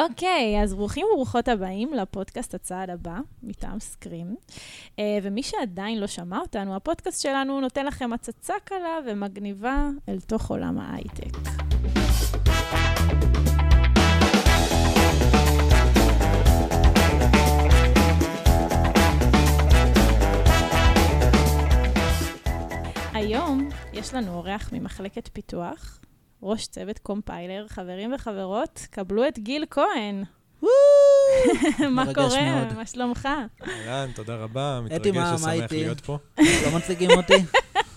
אוקיי, אז ברוכים וברוכות הבאים לפודקאסט הצעד הבא, מטעם סקרים. אה, ומי שעדיין לא שמע אותנו, הפודקאסט שלנו נותן לכם הצצה קלה ומגניבה אל תוך עולם ההייטק. היום יש לנו אורח ממחלקת פיתוח, ראש צוות קומפיילר, חברים וחברות, קבלו את גיל כהן. מה קורה? מאוד. מה שלומך? אהלן, תודה רבה, מתרגש ושמח? להיות פה. לא מציגים אותי?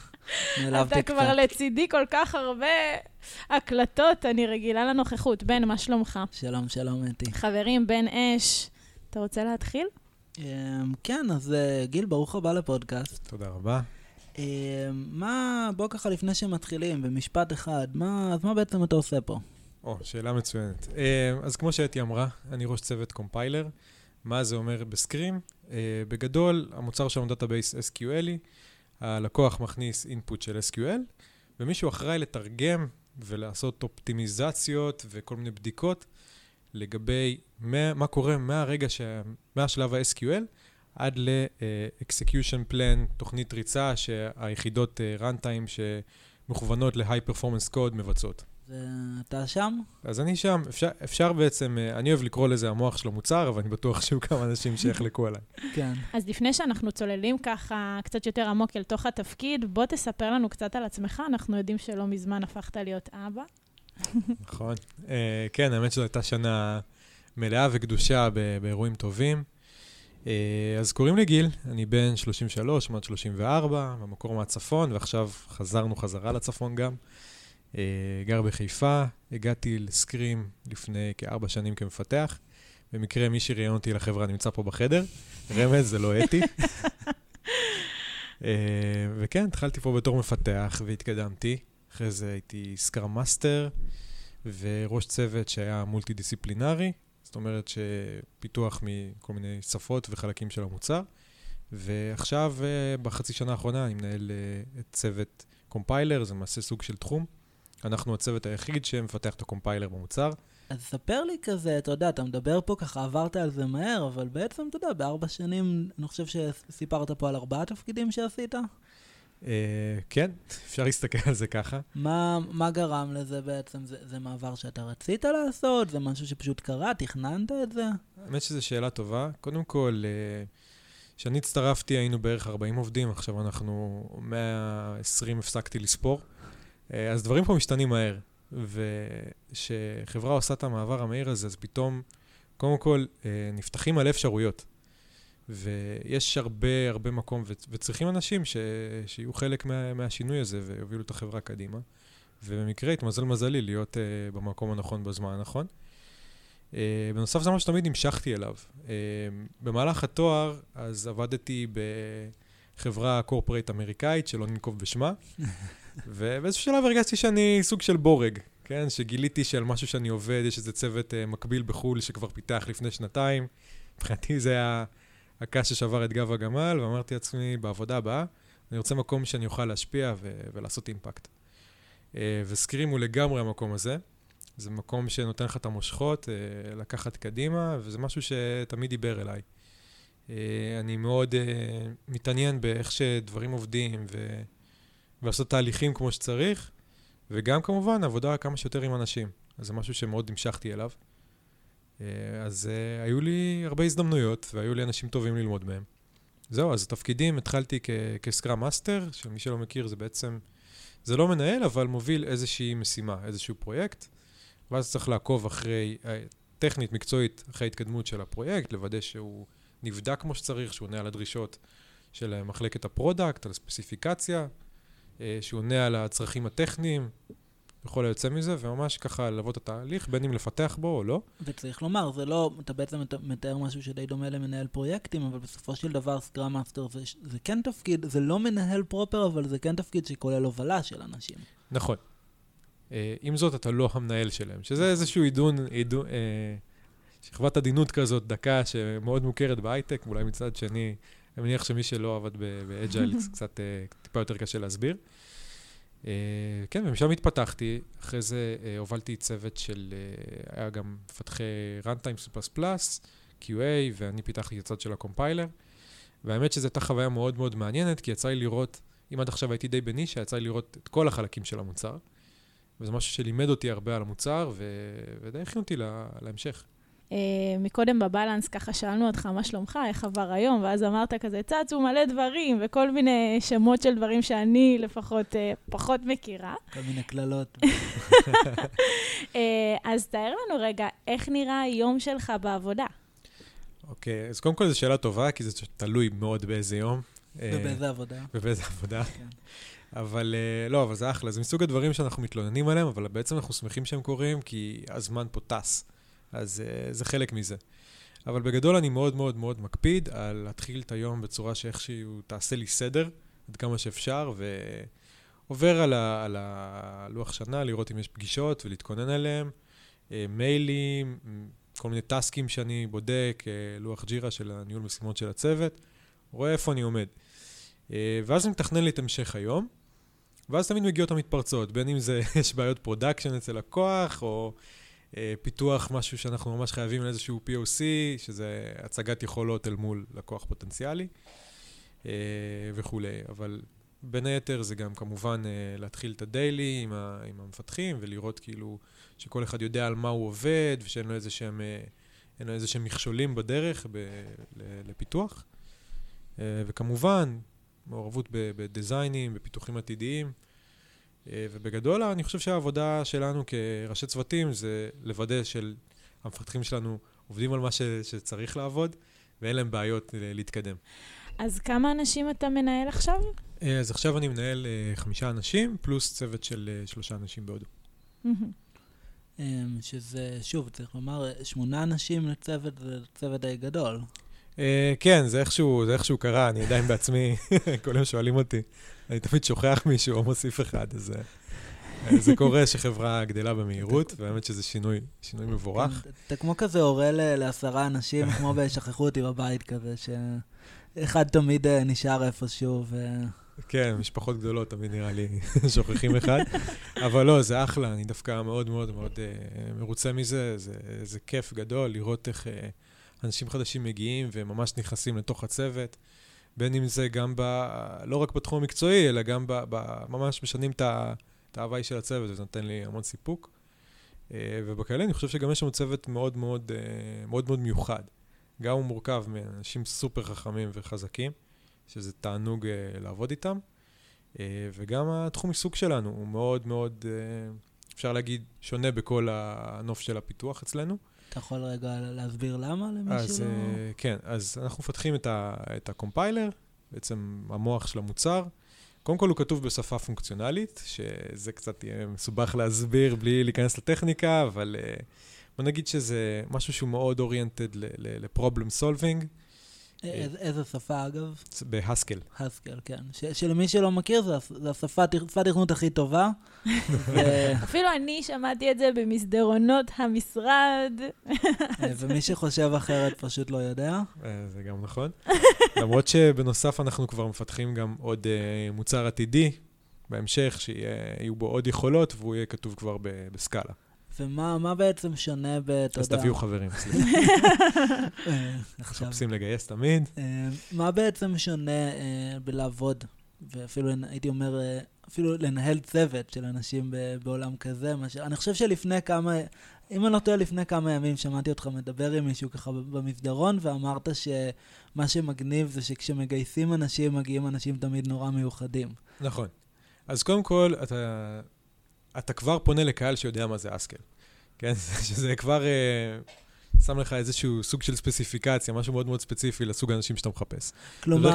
נעלבתי אתה כבר. לצידי כל כך הרבה הקלטות, אני רגילה לנוכחות. בן, מה שלומך? שלום, שלום, אתי. חברים, בן אש, אתה רוצה להתחיל? אמ, כן, אז אה, גיל, ברוך הבא לפודקאסט. תודה רבה. אמ, מה, בוא ככה לפני שמתחילים, במשפט אחד, מה, אז מה בעצם אתה עושה פה? או, שאלה מצוינת. אה, אז כמו שאתי אמרה, אני ראש צוות compiler. מה זה אומר ב SQream? אה, בגדול, המוצר שלנו database SQL י, הלקוח מכניס input של SQL, ומישהו אחראי לתרגם ולעשות אופטימיזציות וכל מיני בדיקות לגבי מה, מה קורה מהרגע, ש... מהשלב ה-SQL עד ל-execution plan, תוכנית ריצה שהיחידות אה, runtime שמכוונות ל-high performance code מבצעות. ואתה שם? אז אני שם, אפשר, אפשר בעצם, אה, אני אוהב לקרוא לזה המוח של המוצר, אבל אני בטוח שיהיו כמה אנשים שיחלקו עליי. כן. אז לפני שאנחנו צוללים ככה קצת יותר עמוק אל תוך התפקיד, בוא תספר לנו קצת על עצמך. אנחנו יודעים שלא מזמן הפכת להיות אבא. נכון. אה, כן, האמת שזו הייתה שנה מלאה וקדושה באירועים טובים. אה, אז קוראים לי גיל, אני בן 33, עד 34, במקור מהצפון, ועכשיו חזרנו חזרה לצפון גם. אה, גר בחיפה, הגעתי לסקרים לפני כארבע שנים כמפתח. במקרה מי שראיין אותי לחברה נמצא פה בחדר, רמז, זה לא אתי. אה, וכן, התחלתי פה בתור מפתח והתקדמתי. אחרי זה הייתי scrum master וראש צוות שהיה מולטי דיסציפלינרי, זאת אומרת שפיתוח מכל מיני שפות וחלקים של המוצר. ועכשיו, אה, בחצי שנה האחרונה, אני מנהל אה, את צוות compiler, זה למעשה סוג של תחום. אנחנו הצוות היחיד שמפתח את ה compiler במוצר. אז ספר לי כזה, אתה יודע, אתה מדבר פה ככה, עברת על זה מהר, אבל בעצם, אתה יודע, בארבע שנים, אני חושב שסיפרת פה על ארבעה תפקידים שעשית. אה, כן, אפשר להסתכל על זה ככה. מה, מה גרם לזה בעצם? זה, זה מעבר שאתה רצית לעשות? זה משהו שפשוט קרה? תכננת את זה? האמת שזו שאלה טובה. קודם כל, אה, כשאני הצטרפתי היינו בערך 40 עובדים, עכשיו אנחנו 120 הפסקתי לספור. אה, אז דברים פה משתנים מהר. וכשחברה עושה את המעבר המהיר הזה, אז פתאום, קודם כל, אה, נפתחים מלא אפשרויות. ויש הרבה הרבה מקום, ו- וצריכים אנשים ש- שיהיו חלק מה- מהשינוי הזה ויובילו את החברה קדימה. ובמקרה התמזל מזלי להיות uh, במקום הנכון בזמן הנכון. Uh, בנוסף, זה משהו שתמיד המשכתי אליו. Uh, במהלך התואר, אז עבדתי בחברה קורפרייט אמריקאית, שלא ננקוב בשמה, ובאיזשהו שלב הרגשתי שאני סוג של בורג, כן? שגיליתי שעל משהו שאני עובד, יש איזה צוות uh, מקביל בחו"ל שכבר פיתח לפני שנתיים. מבחינתי זה היה הקש ששבר את גב הגמל, ואמרתי לעצמי, בעבודה הבאה, אני רוצה מקום שאני אוכל להשפיע ו- ולעשות אימפקט. Uh, וסקרים הוא לגמרי המקום הזה. זה מקום שנותן לך את המושכות, uh, לקחת קדימה, וזה משהו שתמיד דיבר אליי. Uh, אני מאוד uh, מתעניין באיך שדברים עובדים, ו... ולעשות תהליכים כמו שצריך, וגם כמובן עבודה כמה שיותר עם אנשים. אז זה משהו שמאוד המשכתי אליו. אה, אז אה, היו לי הרבה הזדמנויות, והיו לי אנשים טובים ללמוד מהם. זהו, אז התפקידים, התחלתי כ- כ scrum master, שמי שלא מכיר זה בעצם, זה לא מנהל, אבל מוביל איזושהי משימה, איזשהו פרויקט, ואז צריך לעקוב אחרי, אה, טכנית, מקצועית, אחרי ההתקדמות של הפרויקט, לוודא שהוא נבדק כמו שצריך, שהוא עונה על הדרישות של אה, מחלקת ה product, על הספציפיקציה, אה, שהוא עונה על הצרכים הטכניים, וכל היוצא מזה, וממש ככה ללוות את התהליך, בין אם לפתח בו או לא. וצריך לומר, זה לא, אתה בעצם מת- מתאר משהו שדי דומה למנהל פרויקטים, אבל בסופו של דבר scrum master זה, זה כן תפקיד, זה לא מנהל proper, אבל זה כן תפקיד שכולל הובלה של אנשים. נכון. אה, עם זאת, אתה לא המנהל שלהם, שזה איזשהו עידון, עידון, אה, שכבת עדינות כזאת, דקה, שמאוד מוכרת בהייטק, אולי מצד שני, אני מניח שמי שלא עבד באג'ייל, קצת אה, טיפה יותר קשה להסביר. אה, כן, ומשם התפתחתי. אחרי זה אה, הובלתי צוות של, אה, היה גם מפתחי runtime C++, QA, ואני פיתחתי את הצד של הקומפיילר. והאמת שזו הייתה חוויה מאוד מאוד מעניינת, כי יצא לי לראות, אם עד עכשיו הייתי די בנישה, יצא לי לראות את כל החלקים של המוצר. וזה משהו שלימד אותי הרבה על המוצר, ו... ודי הכין אותי לה... להמשך. Uh, מקודם בבלנס ככה שאלנו אותך מה שלומך, איך עבר היום, ואז אמרת כזה, צצו מלא דברים, וכל מיני שמות של דברים שאני לפחות uh, פחות מכירה. כל מיני קללות. uh, אז תאר לנו רגע, איך נראה היום שלך בעבודה? אוקיי, okay, אז קודם כל זו שאלה טובה, כי זה תלוי מאוד באיזה יום. ובאיזה עבודה. ובאיזה עבודה. כן. אבל לא, אבל זה אחלה, זה מסוג הדברים שאנחנו מתלוננים עליהם, אבל בעצם אנחנו שמחים שהם קורים, כי הזמן פה טס. אז אה, זה חלק מזה. אבל בגדול אני מאוד מאוד מאוד מקפיד על להתחיל את היום בצורה שאיכשהו תעשה לי סדר, עד כמה שאפשר, ועובר על, ה, על הלוח שנה, לראות אם יש פגישות ולהתכונן עליהם, אה, מיילים, כל מיני טסקים שאני בודק, אה, לוח Jira של הניהול משימות של הצוות, רואה איפה אני עומד. אה, ואז אני מתכנן לי את המשך היום, ואז תמיד מגיעות המתפרצות, בין אם זה, יש בעיות production אצל לקוח, או... אה, פיתוח משהו שאנחנו ממש חייבים לאיזשהו POC, שזה הצגת יכולות אל מול לקוח פוטנציאלי אה, וכולי. אבל בין היתר זה גם כמובן אה, להתחיל את הדיילי עם, עם המפתחים ולראות כאילו שכל אחד יודע על מה הוא עובד ושאין לו איזה שהם, לו איזה שהם מכשולים בדרך ב, לפיתוח. וכמובן, מעורבות בדיזיינים, בפיתוחים עתידיים. אה, ובגדול, אני חושב שהעבודה שלנו כראשי צוותים זה לוודא שהמפתחים שלנו עובדים על מה ש, שצריך לעבוד, ואין להם בעיות להתקדם. אז כמה אנשים אתה מנהל עכשיו? אה, אז עכשיו אני מנהל אה, חמישה אנשים, פלוס צוות של שלושה אנשים בהודו. שזה, שוב, צריך לומר, שמונה אנשים לצוות, זה צוות די גדול. כן, זה איכשהו, זה איכשהו קרה, אני עדיין בעצמי, כל יום שואלים אותי. אני תמיד שוכח מישהו או מוסיף אחד, אז אה, זה קורה שחברה גדלה במהירות, והאמת שזה שינוי, שינוי מבורך. כן, אתה כמו כזה הורה לעשרה אנשים, כמו ב"שכחו אותי בבית" כזה, שאחד תמיד אה, נשאר איפשהו, ו... כן, משפחות גדולות תמיד נראה לי שוכחים אחד. אבל לא, זה אחלה, אני דווקא מאוד מאוד מאוד מרוצה מזה. זה, זה כיף גדול לראות איך אנשים חדשים מגיעים וממש נכנסים לתוך הצוות. בין אם זה גם ב... לא רק בתחום המקצועי, אלא גם ב... ב ממש משנים את ההוואי של הצוות, וזה נותן לי המון סיפוק. אה, ובכאלה אני חושב שגם יש שם צוות מאוד מאוד, אה, מאוד מאוד מיוחד. גם הוא מורכב מאנשים סופר חכמים וחזקים, שזה תענוג אה, לעבוד איתם, וגם התחום עיסוק שלנו הוא מאוד מאוד, אפשר להגיד, שונה בכל הנוף של הפיתוח אצלנו. אתה יכול רגע להסביר למה למישהו אז, לא... כן, אז אנחנו מפתחים את, ה, את ה compiler, בעצם המוח של המוצר. קודם כל הוא כתוב בשפה פונקציונלית, שזה קצת יהיה מסובך להסביר בלי להיכנס לטכניקה, אבל אה, בוא נגיד שזה משהו שהוא מאוד oriented ל problem solving. איזה שפה אגב? ב Haskell. Haskell, כן. שלמי שלא מכיר, זו השפה, שפת תכנות הכי טובה. אפילו אני שמעתי את זה במסדרונות המשרד. אה, ומי שחושב אחרת פשוט לא יודע. אה, זה גם נכון. למרות שבנוסף אנחנו כבר מפתחים גם עוד אה, מוצר עתידי בהמשך, שיהיו בו עוד יכולות, והוא יהיה כתוב כבר בסקאלה. ומה בעצם שונה ב... אתה יודע... אז תביאו חברים, סליחה. אה, מחפשים לגייס תמיד. אה, מה בעצם שונה אה, בלעבוד, ואפילו הייתי אומר, אפילו לנהל צוות של אנשים בעולם כזה? אני חושב שלפני כמה... אם אני לא טועה, לפני כמה ימים שמעתי אותך מדבר עם מישהו ככה במסדרון, ואמרת שמה שמגניב זה שכשמגייסים אנשים, מגיעים אנשים תמיד נורא מיוחדים. נכון. אז קודם כל, אתה אתה כבר פונה לקהל שיודע מה זה אסקל. כן? שזה כבר uh, שם לך איזשהו סוג של ספציפיקציה, משהו מאוד מאוד ספציפי לסוג האנשים שאתה מחפש. כלומר,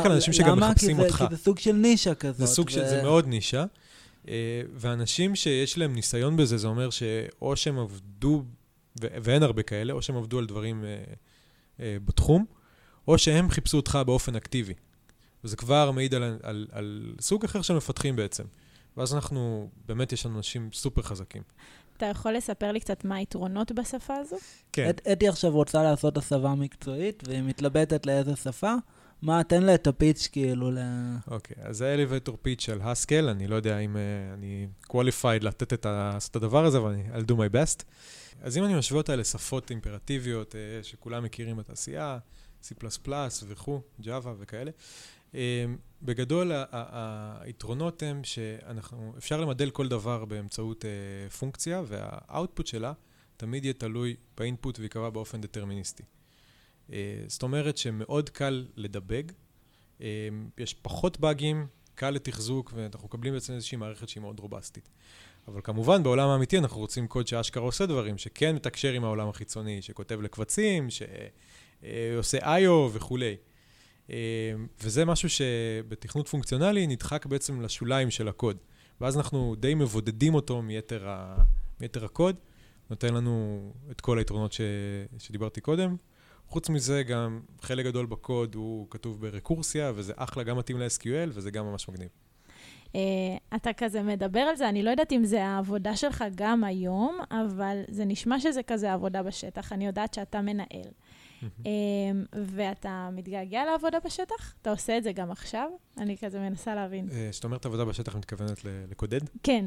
למה? כי זה, כי זה סוג של נישה כזאת. זה סוג ו... של, זה מאוד נישה. Uh, ואנשים שיש להם ניסיון בזה, זה אומר שאו שהם עבדו, ו- ואין הרבה כאלה, או שהם עבדו על דברים uh, uh, בתחום, או שהם חיפשו אותך באופן אקטיבי. וזה כבר מעיד על, על, על, על סוג אחר של מפתחים בעצם. ואז אנחנו, באמת יש לנו אנשים סופר חזקים. אתה יכול לספר לי קצת מה היתרונות בשפה הזו? כן. אתי עכשיו רוצה לעשות הסבה מקצועית, והיא מתלבטת לאיזה שפה, מה, תן לה את הפיץ' כאילו ל... אוקיי, אז זה האליבטור פיץ' של הסקל, אני לא יודע אם uh, אני qualified לתת את, ה, את הדבר הזה, אבל אני, I'll do my best. אז אם אני משווה אותה לשפות אימפרטיביות uh, שכולם מכירים בתעשייה, C++ וכו', Java וכאלה, בגדול היתרונות הם שאנחנו, אפשר למדל כל דבר באמצעות uh, פונקציה, והאוטפוט שלה תמיד יהיה תלוי באינפוט ויקבע באופן דטרמיניסטי. Uh, זאת אומרת שמאוד קל לדבג, uh, יש פחות באגים, קל לתחזוק, ואנחנו מקבלים בעצם איזושהי מערכת שהיא מאוד רובסטית. אבל כמובן, בעולם האמיתי אנחנו רוצים קוד שאשכרה עושה דברים, שכן מתקשר עם העולם החיצוני, שכותב לקבצים, שעושה איו וכולי. וזה משהו שבתכנות פונקציונלי נדחק בעצם לשוליים של הקוד. ואז אנחנו די מבודדים אותו מיתר, ה... מיתר הקוד, נותן לנו את כל היתרונות ש... שדיברתי קודם. חוץ מזה, גם חלק גדול בקוד הוא כתוב ברקורסיה, וזה אחלה, גם מתאים ל-SQL, וזה גם ממש מגניב. Uh, אתה כזה מדבר על זה, אני לא יודעת אם זה העבודה שלך גם היום, אבל זה נשמע שזה כזה עבודה בשטח. אני יודעת שאתה מנהל. uh, ואתה מתגעגע לעבודה בשטח? אתה עושה את זה גם עכשיו? אני כזה מנסה להבין. כשאת uh, אומרת עבודה בשטח, מתכוונת לקודד? כן.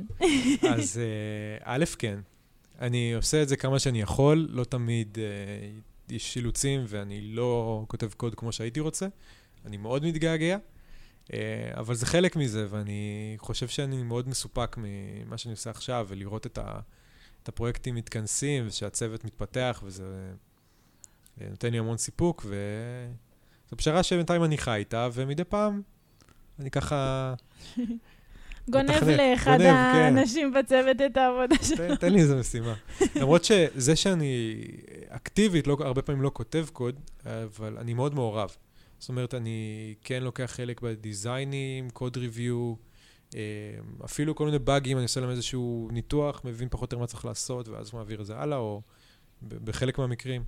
אז א', כן. אני עושה את זה כמה שאני יכול, לא תמיד יש אילוצים ואני לא כותב קוד כמו שהייתי רוצה. אני מאוד מתגעגע. אה, אבל זה חלק מזה, ואני חושב שאני מאוד מסופק ממה שאני עושה עכשיו, ולראות את, ה, את הפרויקטים מתכנסים, ושהצוות מתפתח, וזה אה, נותן לי המון סיפוק, וזו פשרה שבינתיים אני חי איתה, ומדי פעם אני ככה... גונב לאחד כן. האנשים כן. בצוות את העבודה שלו. תן, תן לי איזה משימה. למרות שזה שאני אקטיבית, לא, הרבה פעמים לא כותב קוד, אבל אני מאוד מעורב. זאת אומרת, אני כן לוקח חלק בדיזיינים, קוד ריוויו, אה, אפילו כל מיני באגים, אני עושה להם איזשהו ניתוח, מבין פחות או יותר מה צריך לעשות, ואז מעביר את זה הלאה, או בחלק מהמקרים.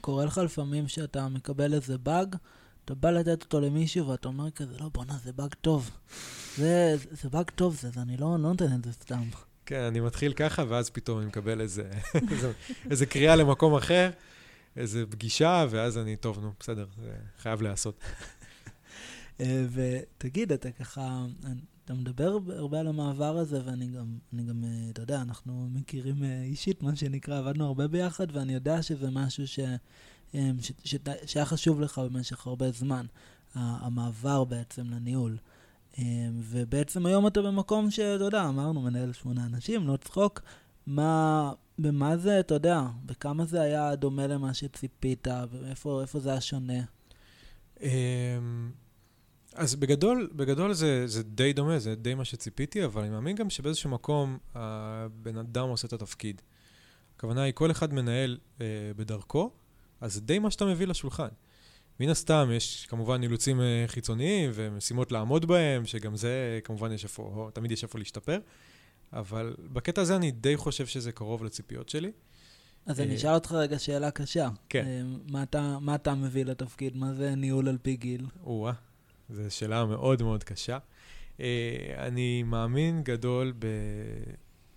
קורה לך לפעמים שאתה מקבל איזה באג, אתה בא לתת אותו למישהו ואתה אומר כזה, לא, בואנה, זה באג טוב. זה, זה באג טוב, זה, זה אני לא, לא נותן את זה סתם. כן, אני מתחיל ככה, ואז פתאום אני מקבל איזה, איזה, איזה קריאה למקום אחר. איזה פגישה, ואז אני, טוב, נו, בסדר, זה חייב להיעשות. אה, ותגיד, אתה ככה, אתה מדבר הרבה על המעבר הזה, ואני גם, אני גם, אה, אתה יודע, אנחנו מכירים אה, אישית, מה שנקרא, עבדנו הרבה ביחד, ואני יודע שזה משהו ש, שהיה חשוב לך במשך הרבה זמן, המעבר בעצם לניהול. ובעצם היום אתה במקום שאתה יודע, אמרנו, מנהל שמונה אנשים, לא צחוק, מה, במה זה, אתה יודע, בכמה זה היה דומה למה שציפית, ואיפה זה היה שונה? אמ, אז בגדול, בגדול זה, זה די דומה, זה די מה שציפיתי, אבל אני מאמין גם שבאיזשהו מקום הבן אדם עושה את התפקיד. הכוונה היא, כל אחד מנהל אה, בדרכו, אז זה די מה שאתה מביא לשולחן. מן הסתם, יש כמובן אילוצים אה, חיצוניים ומשימות לעמוד בהם, שגם זה, כמובן, יש איפה, תמיד יש איפה להשתפר. אבל בקטע הזה אני די חושב שזה קרוב לציפיות שלי. אז אני אה, אשאל אותך רגע שאלה קשה. כן. אה, מה אתה, מה אתה מביא לתפקיד? מה זה ניהול על פי גיל? או-אה, זו שאלה מאוד מאוד קשה. אה, אני מאמין גדול ב...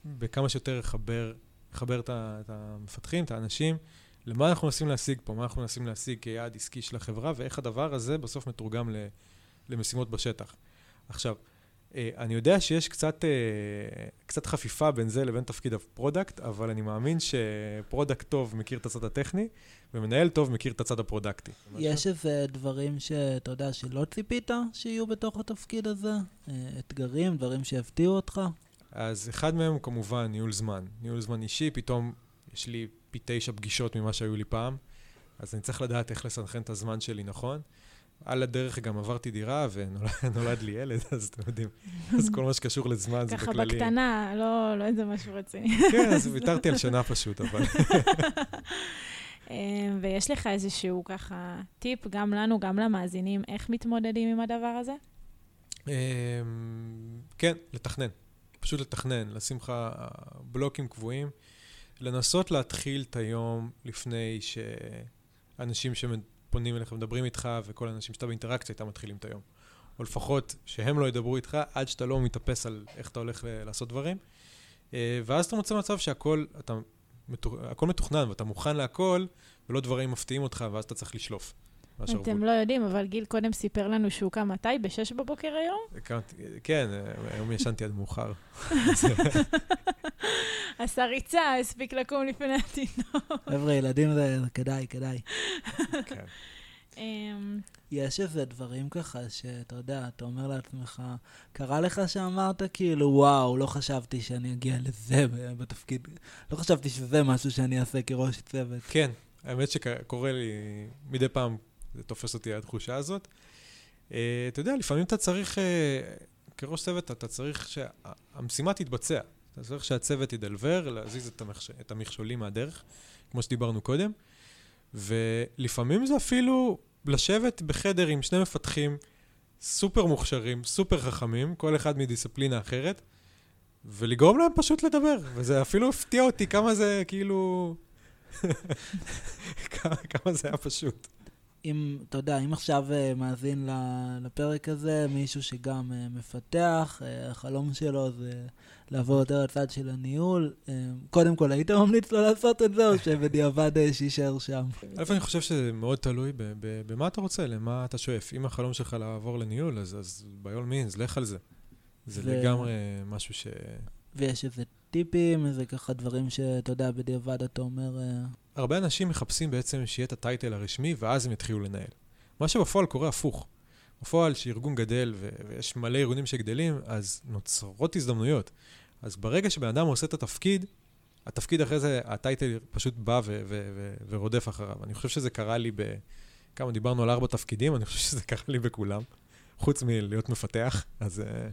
בכמה שיותר לחבר, לחבר את המפתחים, את האנשים, למה אנחנו מנסים להשיג פה, מה אנחנו מנסים להשיג כיעד עסקי של החברה, ואיך הדבר הזה בסוף מתורגם למשימות בשטח. עכשיו, אני יודע שיש קצת, אה, קצת חפיפה בין זה לבין תפקיד ה product, אבל אני מאמין ש product טוב מכיר את הצד הטכני, ומנהל טוב מכיר את הצד הפרודקטי. יש איזה דברים שאתה יודע שלא ציפית שיהיו בתוך התפקיד הזה? אה, אתגרים, דברים שיפתיעו אותך? אז אחד מהם הוא כמובן ניהול זמן. ניהול זמן אישי, פתאום יש לי פי תשע פגישות ממה שהיו לי פעם, אז אני צריך לדעת איך לסנכרן את הזמן שלי נכון. על הדרך גם עברתי דירה ונולד לי ילד, אז אתם יודעים, אז כל מה שקשור לזמן זה בכללי. ככה בקטנה, לא, לא איזה משהו רציני. כן, אז ויתרתי על שנה פשוט, אבל... אמ, ויש לך איזשהו ככה טיפ, גם לנו, גם למאזינים, איך מתמודדים עם הדבר הזה? אמ, כן, לתכנן. פשוט לתכנן, לשים לך בלוקים קבועים, לנסות להתחיל את היום לפני שאנשים פונים אליך, מדברים איתך, וכל האנשים שאתה באינטראקציה איתם מתחילים את היום. או לפחות שהם לא ידברו איתך עד שאתה לא מתאפס על איך אתה הולך לעשות דברים. אה, ואז אתה מוצא מצב שהכל, אתה, הכל מתוכנן ואתה מוכן להכל, ולא דברים מפתיעים אותך, ואז אתה צריך לשלוף. מהשרוול. אתם לא יודעים, אבל גיל קודם סיפר לנו שהוא קם מתי? בשש בבוקר היום? כן, היום ישנתי עד מאוחר. עשה ריצה, הספיק לקום לפני התינוק. חבר'ה, ילדים זה כדאי, כדאי. כן. אמ, יש איזה דברים ככה שאתה יודע, אתה אומר לעצמך, קרה לך שאמרת כאילו, וואו, לא חשבתי שאני אגיע לזה בתפקיד, לא חשבתי שזה משהו שאני אעשה כראש צוות. כן, האמת שקורה לי מדי פעם, זה תופס אותי התחושה הזאת. אה, אתה יודע, לפעמים אתה צריך, אה, כראש צוות, אתה צריך שהמשימה תתבצע. אתה צריך שהצוות ידלבר, להזיז את, המכש... את המכשולים מהדרך, כמו שדיברנו קודם. ולפעמים זה אפילו לשבת בחדר עם שני מפתחים סופר מוכשרים, סופר חכמים, כל אחד מדיסציפלינה אחרת, ולגרום להם פשוט לדבר. וזה אפילו הפתיע אותי כמה זה כאילו... כמה זה היה פשוט. אם, אתה יודע, אם עכשיו אה, מאזין לפרק הזה מישהו שגם אה, מפתח, אה, החלום שלו זה לעבור יותר לצד של הניהול, קודם כל, היית ממליץ לו לעשות את זה, או שבדיעבד שיישאר שם? א', אני חושב שזה מאוד תלוי במה אתה רוצה, למה אתה שואף. אם החלום שלך לעבור לניהול, אז, by all means, לך על זה. זה לגמרי משהו ש... ויש איזה טיפים, איזה ככה דברים שאתה יודע, בדיעבד אתה אומר... אה, הרבה אנשים מחפשים בעצם שיהיה את הטייטל הרשמי, ואז הם יתחילו לנהל. מה שבפועל קורה הפוך. בפועל, שארגון גדל, ו- ויש מלא ארגונים שגדלים, אז נוצרות הזדמנויות. אז ברגע שבן אדם עושה את התפקיד, התפקיד אחרי זה, הטייטל פשוט בא ו- ו- ו- ורודף אחריו. אני חושב שזה קרה לי ב... כמה דיברנו על ארבע תפקידים, אני חושב שזה קרה לי בכולם, חוץ מלהיות מפתח, אז, אה,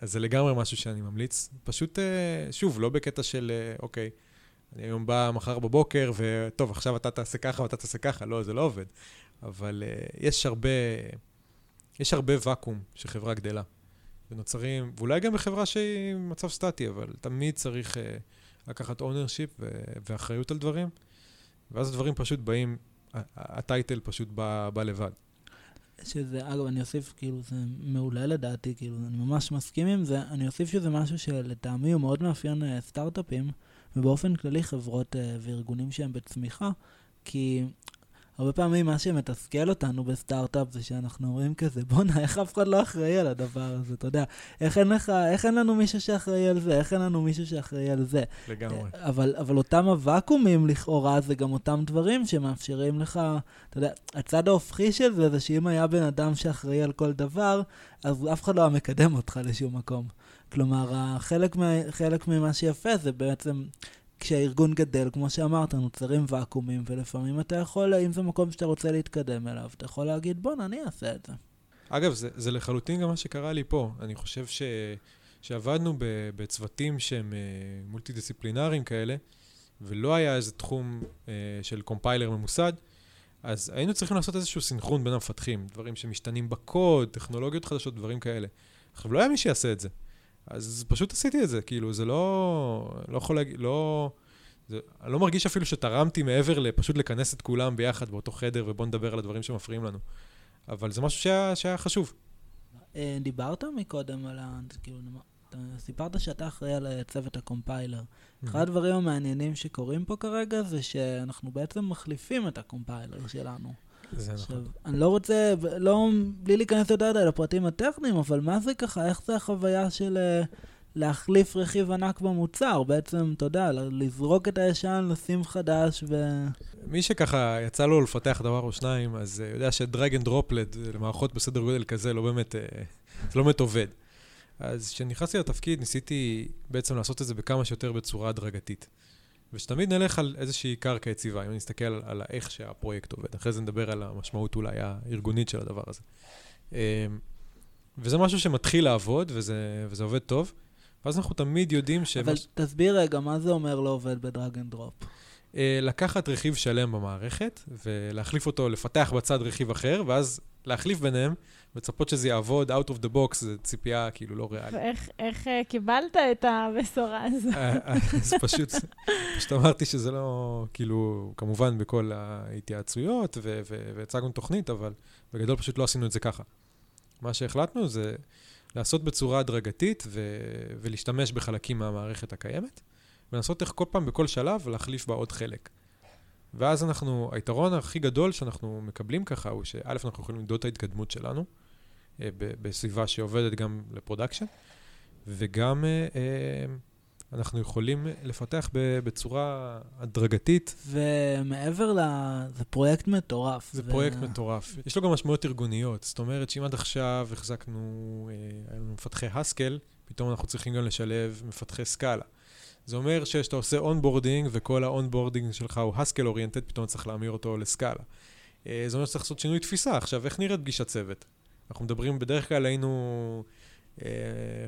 אז זה לגמרי משהו שאני ממליץ. פשוט, אה, שוב, לא בקטע של, אה, אוקיי, אני היום בא מחר בבוקר, וטוב, עכשיו אתה תעשה ככה ואתה תעשה ככה, לא, זה לא עובד. אבל יש הרבה, יש הרבה ואקום שחברה גדלה. ונוצרים, ואולי גם בחברה שהיא במצב סטטי, אבל תמיד צריך uh, לקחת ownership ואחריות על דברים, ואז הדברים פשוט באים, הטייטל פשוט בא, בא לבד. שזה, אגב, אני אוסיף, כאילו, זה מעולה לדעתי, כאילו, אני ממש מסכים עם זה. אני אוסיף שזה משהו שלטעמי הוא מאוד מאפיין אה, סטארט-אפים, ובאופן כללי חברות אה, וארגונים שהם בצמיחה, כי הרבה פעמים מה שמתסכל אותנו בסטארט-אפ זה שאנחנו אומרים כזה, בואנה, איך אף אחד לא אחראי על הדבר הזה, אתה יודע, איך אין לך, איך אין לנו מישהו שאחראי על זה, איך אין לנו מישהו שאחראי על זה. לגמרי. אבל, אבל אותם הוואקומים לכאורה זה גם אותם דברים שמאפשרים לך, אתה יודע, הצד ההופכי של זה זה שאם היה בן אדם שאחראי על כל דבר, אז אף אחד לא היה מקדם אותך לשום מקום. כלומר, החלק מה, חלק ממה שיפה זה בעצם כשהארגון גדל, כמו שאמרת, נוצרים ואקומים, ולפעמים אתה יכול, אם זה מקום שאתה רוצה להתקדם אליו, אתה יכול להגיד, בואנה, אני אעשה את זה. אגב, זה, זה לחלוטין גם מה שקרה לי פה. אני חושב ש, שעבדנו ב, בצוותים שהם אה, מולטי-דיסציפלינריים כאלה, ולא היה איזה תחום אה, של קומפיילר ממוסד, אז היינו צריכים לעשות איזשהו סינכרון בין המפתחים, דברים שמשתנים בקוד, טכנולוגיות חדשות, דברים כאלה. עכשיו, לא היה מי שיעשה את זה. אז פשוט עשיתי את זה, כאילו, זה לא... לא יכול להגיד, לא... זה, אני לא מרגיש אפילו שתרמתי מעבר לפשוט לכנס את כולם ביחד באותו חדר ובוא נדבר על הדברים שמפריעים לנו. אבל זה משהו שהיה, שהיה חשוב. אה, דיברת מקודם על ה... כאילו, אתה סיפרת שאתה אחראי על צוות הקומפיילר. אחד הדברים המעניינים שקורים פה כרגע זה שאנחנו בעצם מחליפים את הקומפיילר שלנו. זה עכשיו, נכון. אני לא רוצה, לא, בלי להיכנס יותר מדי לפרטים הטכניים, אבל מה זה ככה, איך זה החוויה של אה, להחליף רכיב ענק במוצר? בעצם, אתה יודע, לזרוק את הישן, לשים חדש ו... מי שככה יצא לו לפתח דבר או שניים, אז uh, יודע ש drag and drop למערכות בסדר גודל כזה לא באמת, זה לא באמת עובד. אז כשנכנסתי לתפקיד ניסיתי בעצם לעשות את זה בכמה שיותר בצורה הדרגתית. ושתמיד נלך על איזושהי קרקע יציבה, אם נסתכל על, על איך שהפרויקט עובד. אחרי זה נדבר על המשמעות אולי הארגונית של הדבר הזה. Um, וזה משהו שמתחיל לעבוד, וזה, וזה עובד טוב. ואז אנחנו תמיד יודעים ש... אבל תסביר רגע, מה זה אומר לא עובד ב drag and drop? אה, לקחת רכיב שלם במערכת ולהחליף אותו, לפתח בצד רכיב אחר, ואז להחליף ביניהם, ולצפות שזה יעבוד out of the box, זו ציפייה כאילו לא ריאלית. ואיך איך, אה, קיבלת את הבשורה הזו? אה, אה, אז פשוט, פשוט אמרתי שזה לא, כאילו, כמובן בכל ההתייעצויות, ו- ו- והצגנו תוכנית, אבל בגדול פשוט לא עשינו את זה ככה. מה שהחלטנו זה לעשות בצורה הדרגתית ו- ולהשתמש בחלקים מהמערכת הקיימת, ולנסות איך כל פעם בכל שלב להחליף בה עוד חלק. ואז אנחנו, היתרון הכי גדול שאנחנו מקבלים ככה, הוא שא', אנחנו יכולים למדוד את ההתקדמות שלנו, בסביבה שעובדת גם ל production, וגם אה, אה, אנחנו יכולים לפתח ב- בצורה הדרגתית. ומעבר ל... זה פרויקט מטורף. זה פרויקט מטורף. יש לו גם משמעויות ארגוניות. זאת אומרת שאם עד עכשיו החזקנו, אה, היה לנו מפתחי Haskell, פתאום אנחנו צריכים גם לשלב מפתחי Scala. זה אומר שכשאתה עושה onboarding וכל ה onboarding שלך הוא Haskell oriented, פתאום צריך להמיר אותו ל Scala. אה, זה אומר שצריך לעשות שינוי תפיסה. עכשיו, איך נראית פגישת צוות? אנחנו מדברים, בדרך כלל היינו אה,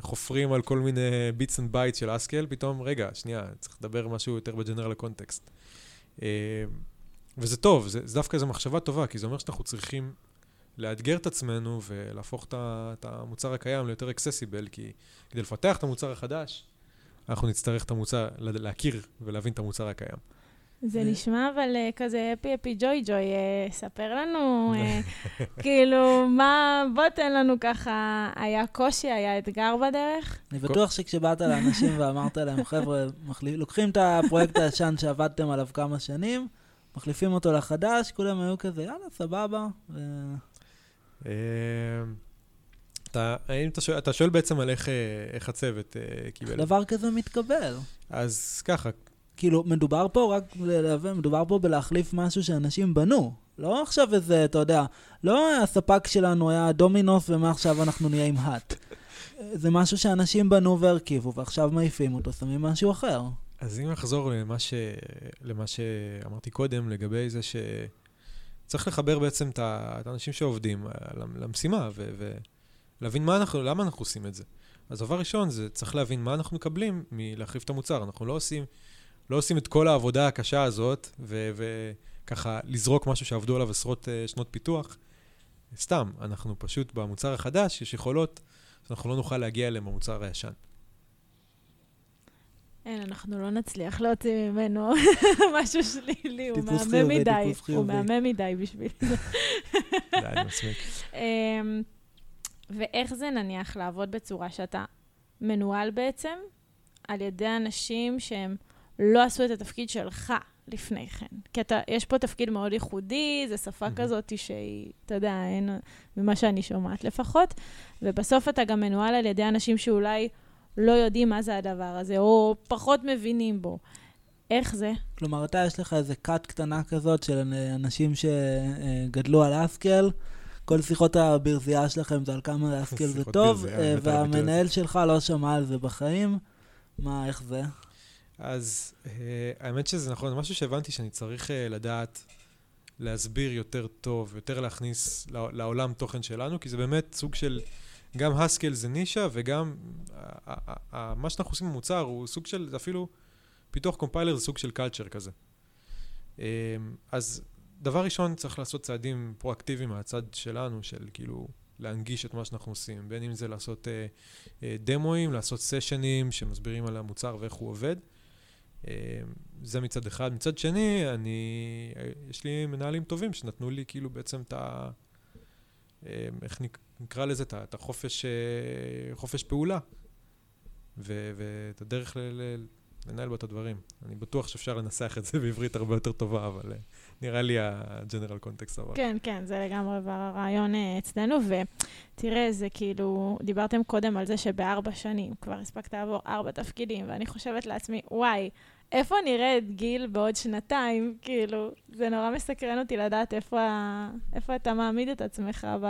חופרים על כל מיני bits and bytes של Haskell, פתאום, רגע, שנייה, צריך לדבר משהו יותר ב general ה context. אה, וזה טוב, זה, זה דווקא איזו מחשבה טובה, כי זה אומר שאנחנו צריכים לאתגר את עצמנו ולהפוך את את המוצר הקיים ליותר אקססיבל, כי כדי לפתח את המוצר החדש, אנחנו נצטרך את המוצר, לה- להכיר ולהבין את המוצר הקיים. זה נשמע אבל אה, כזה אפי אפי ג'וי ג'וי, אה, ספר לנו, אה, כאילו, מה, בוא תן לנו ככה, היה קושי, היה אתגר בדרך? אני בטוח שכשבאת לאנשים ואמרת להם, חבר'ה, לוקחים את הפרויקט הישן שעבדתם עליו כמה שנים, מחליפים אותו לחדש, כולם היו כזה, יאללה, סבבה. אה, אתה, האם אתה, שואל, אתה שואל בעצם על איך, איך הצוות אה, קיבל. דבר כזה מתקבל. אז ככה, כאילו, מדובר פה, רק להבין, מדובר פה בלהחליף משהו שאנשים בנו. לא עכשיו איזה, אתה יודע, לא הספק שלנו היה דומינוס ומעכשיו אנחנו נהיה עם האט. זה משהו שאנשים בנו והרכיבו, ועכשיו מעיפים אותו, שמים משהו אחר. אז אם נחזור למה, ש... למה שאמרתי קודם, לגבי זה שצריך לחבר בעצם את האנשים שעובדים אה, למשימה, ו... ולהבין מה אנחנו, למה אנחנו עושים את זה. אז דבר ראשון, זה צריך להבין מה אנחנו מקבלים מלהחליף את המוצר. אנחנו לא עושים, לא עושים את כל העבודה הקשה הזאת, ו... וככה לזרוק משהו שעבדו עליו עשרות אה, שנות פיתוח. סתם, אנחנו פשוט במוצר החדש, יש יכולות שאנחנו לא נוכל להגיע אליהן במוצר הישן. אין, אנחנו לא נצליח להוציא ממנו משהו שלילי, הוא מהמם מדי. הוא. מהמם מדי בשביל זה. די, אני מסמיק. אמ, ואיך זה נניח לעבוד בצורה שאתה מנוהל בעצם על ידי אנשים שהם לא עשו את התפקיד שלך לפני כן? כי אתה, יש פה תפקיד מאוד ייחודי, זו שפה מהמם. כזאת שהיא, אתה יודע, אין, ממה שאני שומעת לפחות, ובסוף אתה גם מנוהל על ידי אנשים שאולי לא יודעים מה זה הדבר הזה, או פחות מבינים בו. איך זה? כלומר, אתה, יש לך איזה כת קטנה כזאת של אנשים שגדלו על אסקל, כל שיחות הברזייה שלכם זה על כמה אסקל זה טוב, ברזייה, אה, והמנהל שלך לא שמע על זה בחיים. מה, איך זה? אז uh, האמת שזה נכון, זה משהו שהבנתי שאני צריך uh, לדעת להסביר יותר טוב, יותר להכניס לע- לעולם תוכן שלנו, כי זה באמת סוג של, גם הסקל זה נישה, וגם מה שאנחנו עושים במוצר הוא סוג של, זה אפילו פיתוח קומפיילר זה סוג של קלצ'ר כזה. Um, אז דבר ראשון, צריך לעשות צעדים פרואקטיביים מהצד שלנו, של כאילו להנגיש את מה שאנחנו עושים, בין אם זה לעשות uh, uh, דמואים, לעשות סשנים שמסבירים על המוצר ואיך הוא עובד. Uh, זה מצד אחד. מצד שני, אני, יש לי מנהלים טובים שנתנו לי כאילו בעצם את ה... אה, איך נק- נקרא לזה? את החופש אה, חופש פעולה. ואת הדרך ל- ל- לנהל בו את הדברים. אני בטוח שאפשר לנסח את זה בעברית הרבה יותר טובה, אבל אה, נראה לי הג'נרל קונטקסט אבל. כן, כן, זה לגמרי הרעיון אה, אצלנו, ותראה, זה כאילו, דיברתם קודם על זה שבארבע שנים כבר הספקת לעבור ארבע תפקידים, ואני חושבת לעצמי, וואי, איפה נראה את גיל בעוד שנתיים? כאילו, זה נורא מסקרן אותי לדעת איפה. איפה אתה מעמיד את עצמך ב...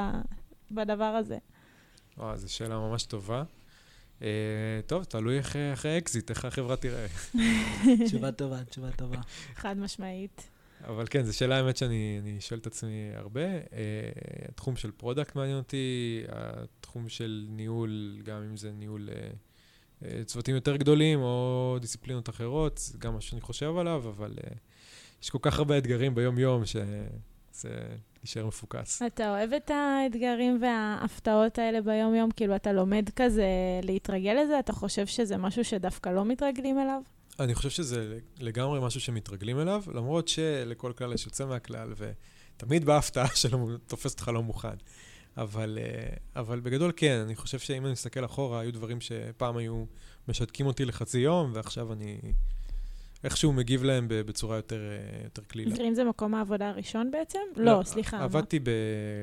בדבר הזה. וואו, זו שאלה ממש טובה. Uh, טוב, תלוי איך, אה, אחרי האקזיט, איך החברה תראה. תשובה טובה, תשובה טובה. חד משמעית. אבל כן, זו שאלה האמת שאני אני שואל את עצמי הרבה. Uh, התחום של product מעניין אותי, התחום של ניהול, גם אם זה ניהול uh, צוותים יותר גדולים או דיסציפלינות אחרות, זה גם מה שאני חושב עליו, אבל uh, יש כל כך הרבה אתגרים ביום-יום שזה יישאר מפוקס. אתה אוהב את האתגרים וההפתעות האלה ביום-יום? כאילו, אתה לומד כזה להתרגל לזה? אתה חושב שזה משהו שדווקא לא מתרגלים אליו? אני חושב שזה לגמרי משהו שמתרגלים אליו, למרות שלכל כלל יש יוצא מהכלל, ותמיד בהפתעה שלו תופס אותך לא מוכן. אבל, אה, אבל בגדול כן, אני חושב שאם אני מסתכל אחורה, היו דברים שפעם היו משתקים אותי לחצי יום, ועכשיו אני, איכשהו מגיב להם בצורה יותר, אה, יותר קלילה. גרין זה מקום העבודה הראשון בעצם? לא, סליחה. מה? עבדתי ב-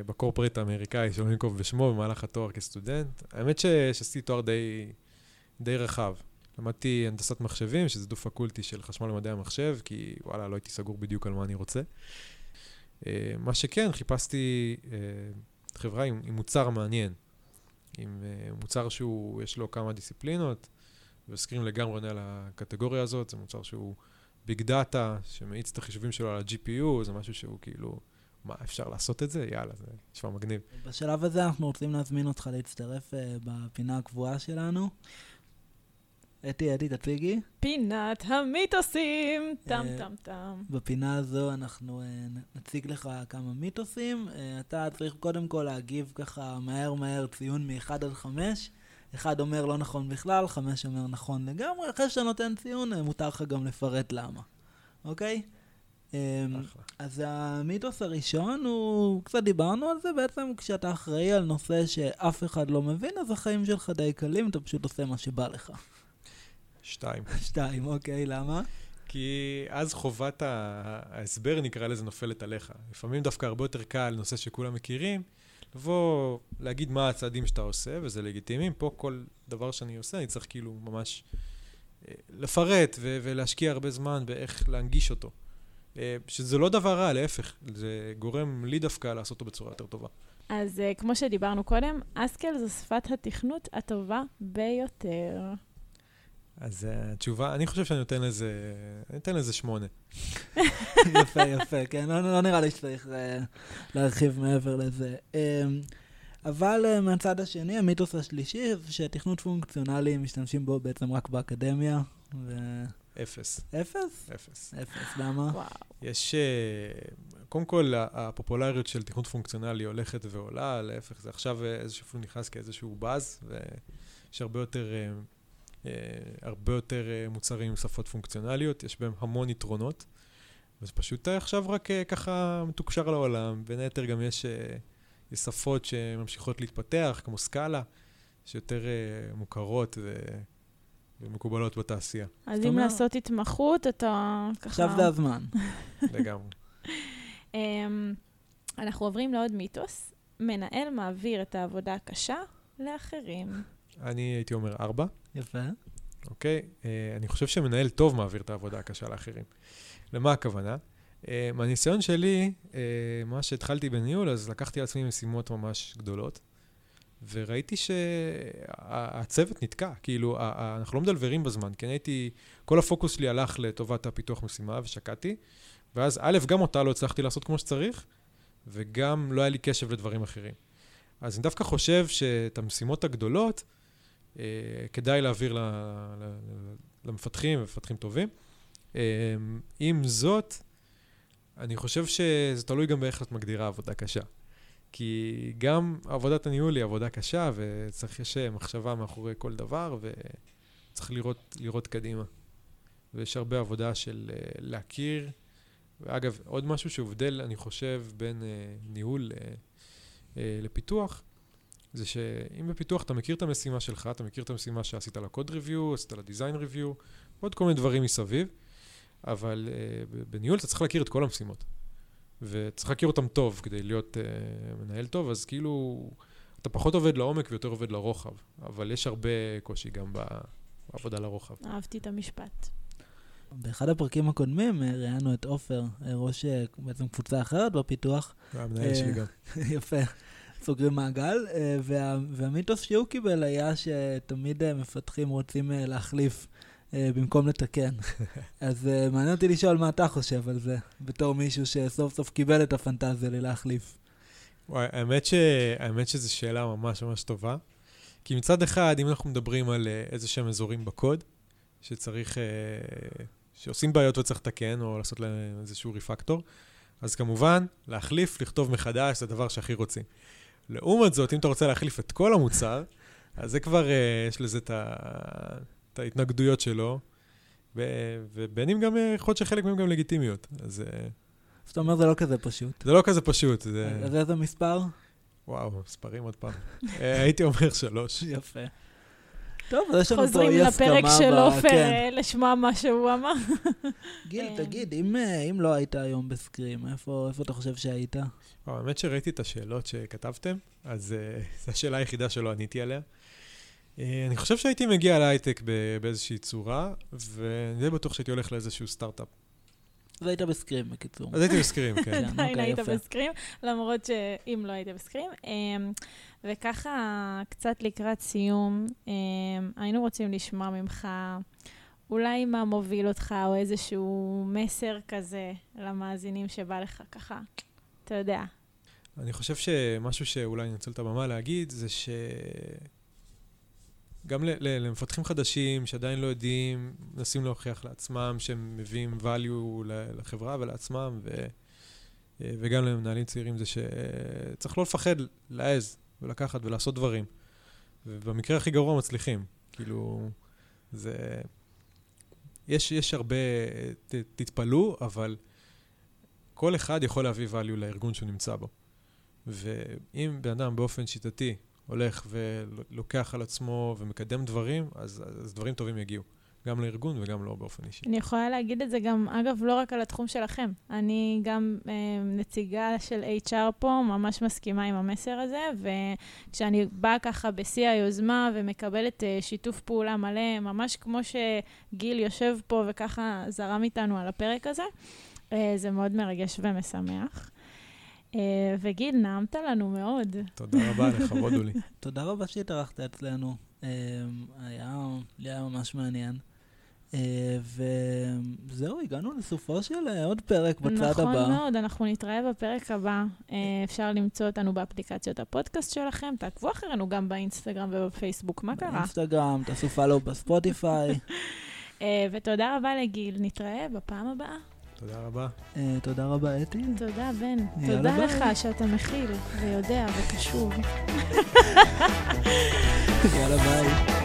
בקורפרט האמריקאי, שלא ננקוב בשמו, במהלך התואר כסטודנט. האמת ש- שעשיתי תואר די, די רחב. למדתי הנדסת מחשבים, שזה דו-פקולטי של חשמל ומדעי המחשב, כי וואלה, לא הייתי סגור בדיוק על מה אני רוצה. אה, מה שכן, חיפשתי חברה עם, עם מוצר מעניין, עם אה, מוצר שהוא, יש לו כמה דיסציפלינות, וסקרים לגמרי עונה על הקטגוריה הזאת, זה מוצר שהוא ביג דאטה, שמאיץ את החישובים שלו על ה-GPU, זה משהו שהוא כאילו, מה, אפשר לעשות את זה? יאללה, זה נשמע מגניב. בשלב הזה אנחנו רוצים להזמין אותך להצטרף אה, בפינה הקבועה שלנו. אתי, אתי, תציגי. פינת המיתוסים! טם אה, טם טם. בפינה הזו אנחנו אה, נציג לך כמה מיתוסים. אה, אתה צריך קודם כל להגיב ככה מהר מהר ציון מ-1 עד 5. אחד אומר לא נכון בכלל, 5 אומר נכון לגמרי. אחרי שאתה נותן ציון, מותר לך גם לפרט למה. אוקיי? אז המיתוס הראשון הוא, קצת דיברנו על זה, בעצם כשאתה אחראי על נושא שאף אחד לא מבין, אז החיים שלך די קלים, אתה פשוט עושה מה שבא לך. שתיים. שתיים, אוקיי, למה? כי אז חובת ההסבר, נקרא לזה, נופלת עליך. לפעמים דווקא הרבה יותר קל, נושא שכולם מכירים, לבוא, להגיד מה הצעדים שאתה עושה, וזה לגיטימי. פה כל דבר שאני עושה, אני צריך כאילו ממש אה, לפרט ו- ולהשקיע הרבה זמן באיך להנגיש אותו. אה, שזה לא דבר רע, להפך, זה גורם לי דווקא לעשות אותו בצורה יותר טובה. אז uh, כמו שדיברנו קודם, אסקל זו שפת התכנות הטובה ביותר. אז אה, התשובה, אני חושב שאני נותן לזה, אני אתן לזה שמונה. יפה, יפה, כן, לא, לא נראה לי שצריך אה, להרחיב מעבר לזה. אה, אבל אה, מהצד השני, המיתוס השלישי, שתכנות פונקציונלי משתמשים בו בעצם רק באקדמיה, אפס, ואפס? אפס. אפס, למה? וואו. יש, אה, קודם כל, ה- הפופולריות של תכנות פונקציונלי הולכת ועולה, להפך, זה עכשיו אה, איזשהו נכנס כאיזשהו באז, ויש הרבה יותר, אה, אה, הרבה יותר אה, מוצרים עם שפות פונקציונליות, יש בהם המון יתרונות, וזה פשוט אה, עכשיו רק אה, ככה מתוקשר לעולם. בין היתר גם יש, אה, יש שפות שממשיכות להתפתח, כמו סקאלה, שיותר אה, מוכרות ו... ומקובלות בתעשייה, אז אם לעשות התמחות, אתה ככה... עכשיו זה הזמן. לגמרי. אמ, אנחנו עוברים לעוד מיתוס. מנהל מעביר את העבודה הקשה לאחרים. אני הייתי אומר ארבע. יפה. אוקיי? אה, אני חושב שמנהל טוב מעביר את העבודה הקשה לאחרים. למה הכוונה? אה, מהניסיון שלי, אה, מה שהתחלתי בניהול, אז לקחתי על עצמי משימות ממש גדולות, וראיתי שהצוות נתקע, כאילו, אנחנו לא מדלברים בזמן, כי אני הייתי, כל הפוקוס שלי הלך לטובת הפיתוח משימה ושקעתי, ואז א', גם אותה לא הצלחתי לעשות כמו שצריך, וגם לא היה לי קשב לדברים אחרים. אז אני דווקא חושב שאת המשימות הגדולות, כדאי להעביר למפתחים, ומפתחים טובים. אה, עם זאת, אני חושב שזה תלוי גם באיך את מגדירה עבודה קשה. כי גם עבודת הניהול היא עבודה קשה, וצריך, יש אה, מחשבה מאחורי כל דבר, וצריך לראות, לראות קדימה. ויש הרבה עבודה של אה, להכיר. ואגב, עוד משהו שהובדל, אני חושב, בין אה, ניהול אה, אה, לפיתוח, זה שאם בפיתוח אתה מכיר את המשימה שלך, אתה מכיר את המשימה שעשית לה קוד ריוויו, עשית לה דיזיין ריוויו, ועוד כל מיני דברים מסביב, אבל uh, בניהול אתה צריך להכיר את כל המשימות. וצריך להכיר אותם טוב כדי להיות uh, מנהל טוב, אז כאילו, אתה פחות עובד לעומק ויותר עובד לרוחב, אבל יש הרבה קושי גם בעבודה לרוחב. אהבתי את המשפט. באחד הפרקים הקודמים אה, ראיינו את עופר, ראש בעצם קבוצה אחרת בפיתוח. והמנהל אה, שלי גם. יפה. סוגרים מעגל, אה, וה, והמיתוס שהוא קיבל היה שתמיד אה, מפתחים רוצים אה, להחליף במקום לתקן. אז מעניין אותי לשאול מה אתה חושב על זה, בתור מישהו שסוף סוף קיבל את הפנטזיה ללהחליף. וואי, האמת, ש... האמת שזו שאלה ממש ממש טובה. כי מצד אחד, אם אנחנו מדברים על איזה שהם אזורים בקוד, שצריך, שעושים בעיות וצריך לתקן, או לעשות להם איזשהו ריפקטור, אז כמובן, להחליף, לכתוב מחדש, זה הדבר שהכי רוצים. לעומת זאת, אם אתה רוצה להחליף את כל המוצר, אז זה כבר, אה, יש לזה את, ההתנגדויות שלו. ובין אם גם, אה, יכול להיות שחלק מהם גם לגיטימיות. אז אה, זאת אומרת, זה לא כזה פשוט. זה לא כזה פשוט. זה... אז איזה מספר? וואו, מספרים עוד פעם. הייתי אומר שלוש. יפה. טוב, אז יש לנו פה חוזרים אי הסכמה. לפרק של עופר כן. אה, לשמוע מה שהוא אמר. גיל, כן. תגיד, אם, אה, אם לא היית היום בסקרים, איפה, איפה אתה חושב שהיית? האמת שראיתי את השאלות שכתבתם, אז uh, זו השאלה היחידה שלא עניתי עליה. Uh, אני חושב שהייתי מגיע להייטק באיזושהי צורה, ואני די בטוח שהייתי הולך לאיזשהו סטארט-אפ. אז היית בסקרים, בקיצור. אז הייתי בסקרים, כן. כן, עדיין אוקיי, היית. בסקרים, למרות שאם לא היית בסקרים. אמ, וככה, קצת לקראת סיום, אמ, היינו רוצים לשמוע ממך אולי מה מוביל אותך, או איזשהו מסר כזה למאזינים שבא לך ככה, אתה יודע. אני חושב שמשהו שאולי אני אנצל את הבמה להגיד, זה ש... גם למפתחים חדשים שעדיין לא יודעים, מנסים להוכיח לעצמם שהם מביאים value לחברה ולעצמם, ו... וגם למנהלים צעירים, זה שצריך לא לפחד להעז ולקחת ולעשות דברים. ובמקרה הכי גרוע מצליחים. כאילו, זה... יש, יש הרבה, ת, תתפלאו, אבל כל אחד יכול להביא value לארגון שהוא נמצא בו. ואם בן אדם באופן שיטתי הולך ולוקח על עצמו ומקדם דברים, אז, אז דברים טובים יגיעו. גם לארגון וגם לו באופן אישי. אני יכולה להגיד את זה גם, אגב, לא רק על התחום שלכם. אני גם אה, נציגה של HR פה, ממש מסכימה עם המסר הזה, וכשאני באה ככה בשיא היוזמה ומקבלת אה, שיתוף פעולה מלא, ממש כמו שגיל יושב פה וככה זרם איתנו על הפרק הזה, אה, זה מאוד מרגש ומשמח. אה, וגיל, נעמת לנו מאוד. תודה רבה, לכבוד הוא לי. תודה רבה שהתארחת אצלנו. אה, היה, לי היה ממש מעניין. אה, וזהו, הגענו לסופו של עוד פרק בצד נכון הבא. מאוד, אנחנו נתראה בפרק הבא. אפשר למצוא אותנו באפליקציות הפודקאסט שלכם, תעקבו אחרינו גם באינסטגרם ובפייסבוק, מה קרה? באינסטגרם, תעשו פאלו בספוטיפיי. ותודה רבה לגיל, נתראה בפעם הבאה. תודה רבה. אה, תודה רבה, אתי. תודה, בן. תודה ביי. לך שאתה מכיל ויודע וקשוב. יאללה, ביי.